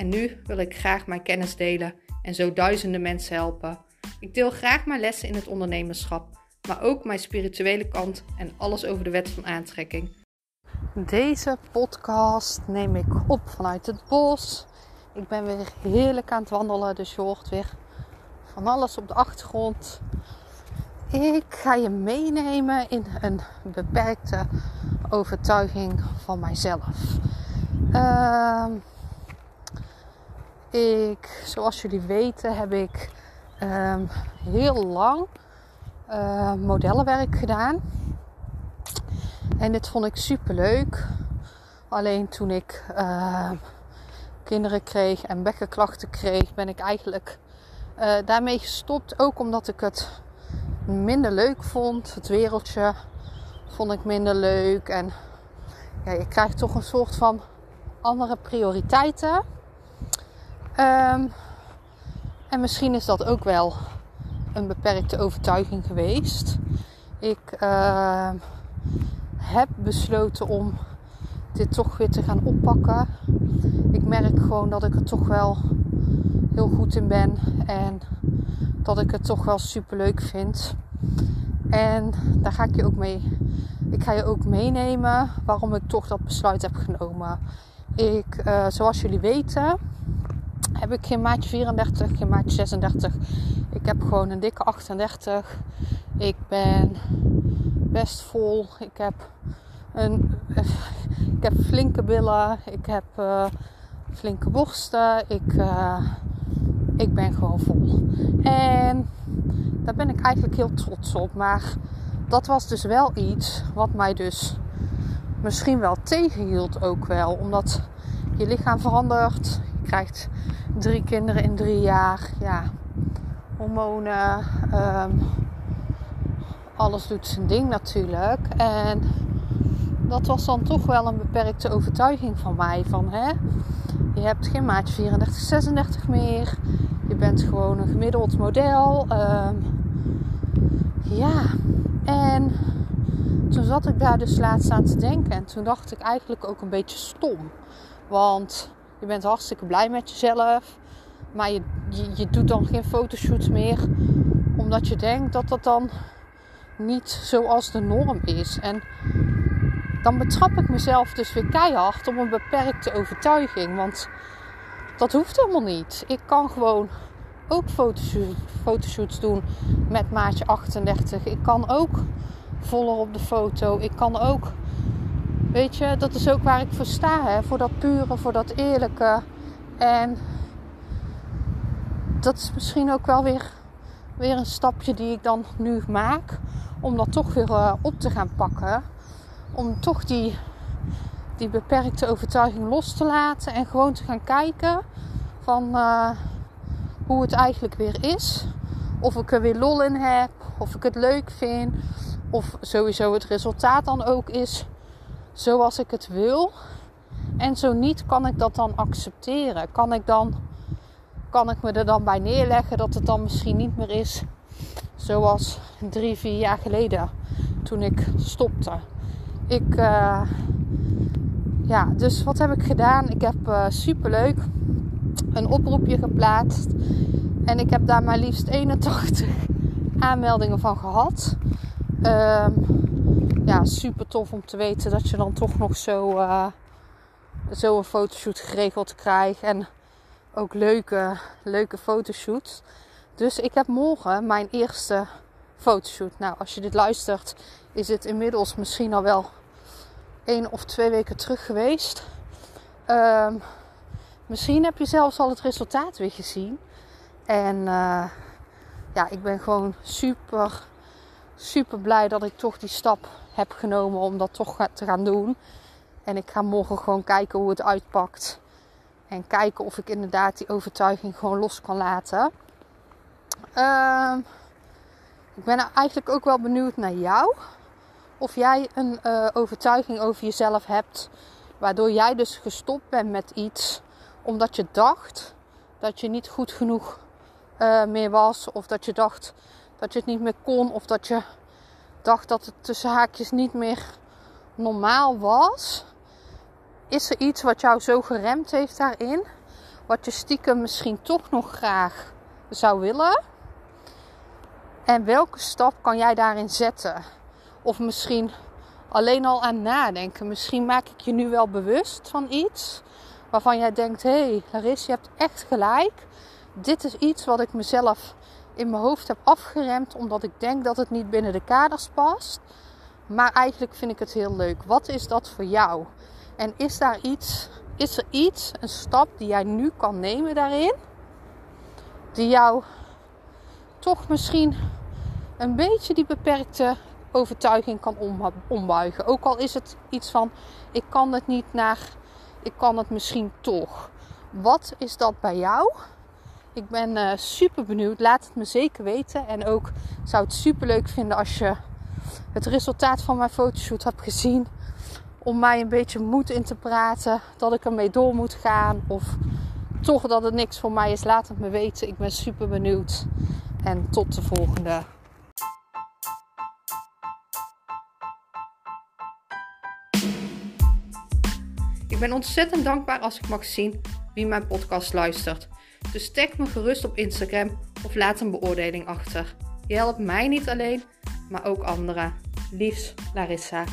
en nu wil ik graag mijn kennis delen en zo duizenden mensen helpen. Ik deel graag mijn lessen in het ondernemerschap, maar ook mijn spirituele kant en alles over de wet van aantrekking. Deze podcast neem ik op vanuit het bos. Ik ben weer heerlijk aan het wandelen, dus je hoort weer van alles op de achtergrond. Ik ga je meenemen in een beperkte overtuiging van mijzelf. Uh, ik, zoals jullie weten, heb ik um, heel lang uh, modellenwerk gedaan. En dit vond ik super leuk. Alleen toen ik uh, kinderen kreeg en bekkenklachten kreeg, ben ik eigenlijk uh, daarmee gestopt. Ook omdat ik het minder leuk vond. Het wereldje vond ik minder leuk. En ja, je krijgt toch een soort van andere prioriteiten. Um, en misschien is dat ook wel een beperkte overtuiging geweest. Ik uh, heb besloten om dit toch weer te gaan oppakken. Ik merk gewoon dat ik er toch wel heel goed in ben en dat ik het toch wel super leuk vind. En daar ga ik je ook mee. Ik ga je ook meenemen waarom ik toch dat besluit heb genomen. Ik, uh, zoals jullie weten, heb ik geen maatje 34, geen maatje 36. Ik heb gewoon een dikke 38. Ik ben best vol. Ik heb, een, ik heb flinke billen. Ik heb uh, flinke borsten. Ik, uh, ik ben gewoon vol. En daar ben ik eigenlijk heel trots op. Maar dat was dus wel iets wat mij dus misschien wel tegenhield ook wel. Omdat je lichaam verandert. Krijgt drie kinderen in drie jaar. Ja, hormonen. Um, alles doet zijn ding natuurlijk. En dat was dan toch wel een beperkte overtuiging van mij. Van hè, je hebt geen maatje 34, 36 meer. Je bent gewoon een gemiddeld model. Um, ja, en toen zat ik daar dus laatst aan te denken. En toen dacht ik eigenlijk ook een beetje stom. Want je bent hartstikke blij met jezelf. Maar je, je, doet dan geen fotoshoots meer. Omdat je denkt dat dat dan niet zoals de norm is. En dan betrap ik mezelf dus weer keihard op een beperkte overtuiging. Want dat hoeft helemaal niet. Ik kan gewoon ook fotoshoots, fotoshoots doen met maatje 38. Ik kan ook voller op de foto. Ik kan ook Weet je, dat is ook waar ik voor sta. Hè? Voor dat pure, voor dat eerlijke. En dat is misschien ook wel weer, weer een stapje die ik dan nu maak. Om dat toch weer uh, op te gaan pakken. Om toch die, die beperkte overtuiging los te laten. En gewoon te gaan kijken van uh, hoe het eigenlijk weer is. Of ik er weer lol in heb. Of ik het leuk vind. Of sowieso het resultaat dan ook is zoals ik het wil. En zo niet, kan ik dat dan accepteren? Kan ik, dan, kan ik me er dan bij neerleggen dat het dan misschien niet meer is zoals drie, vier jaar geleden toen ik stopte? Ik, uh, ja, dus wat heb ik gedaan? Ik heb uh, superleuk een oproepje geplaatst. En ik heb daar maar liefst 81 aanmeldingen van gehad. Um, ja, super tof om te weten dat je dan toch nog zo, uh, zo een fotoshoot geregeld krijgt. En ook leuke, leuke fotoshoots. Dus ik heb morgen mijn eerste fotoshoot. Nou, als je dit luistert, is het inmiddels misschien al wel één of twee weken terug geweest. Um, misschien heb je zelfs al het resultaat weer gezien. En uh, ja, ik ben gewoon super, super blij dat ik toch die stap heb genomen om dat toch te gaan doen. En ik ga morgen gewoon kijken hoe het uitpakt. En kijken of ik inderdaad die overtuiging gewoon los kan laten. Ehm, ik ben eigenlijk ook wel benieuwd naar jou. Of jij een uh, overtuiging over jezelf hebt. Waardoor jij dus gestopt bent met iets. Omdat je dacht dat je niet goed genoeg uh, meer was. Of dat je dacht dat je het niet meer kon. Of dat je dacht dat het tussen haakjes niet meer normaal was. Is er iets wat jou zo geremd heeft daarin? Wat je stiekem misschien toch nog graag zou willen? En welke stap kan jij daarin zetten? Of misschien alleen al aan nadenken. Misschien maak ik je nu wel bewust van iets waarvan jij denkt: hé, hey, Larissa, je hebt echt gelijk. Dit is iets wat ik mezelf in mijn hoofd heb afgeremd omdat ik denk dat het niet binnen de kaders past. Maar eigenlijk vind ik het heel leuk. Wat is dat voor jou? En is daar iets, is er iets, een stap die jij nu kan nemen daarin, die jou toch misschien een beetje die beperkte overtuiging kan ombuigen. Ook al is het iets van ik kan het niet naar ik kan het misschien toch. Wat is dat bij jou? Ik ben uh, super benieuwd. Laat het me zeker weten. En ook zou het super leuk vinden als je het resultaat van mijn fotoshoot hebt gezien. Om mij een beetje moed in te praten. Dat ik ermee door moet gaan. Of toch dat het niks voor mij is. Laat het me weten. Ik ben super benieuwd. En tot de volgende. Ik ben ontzettend dankbaar als ik mag zien wie mijn podcast luistert. Dus tag me gerust op Instagram of laat een beoordeling achter. Je helpt mij niet alleen, maar ook anderen. Liefs, Larissa.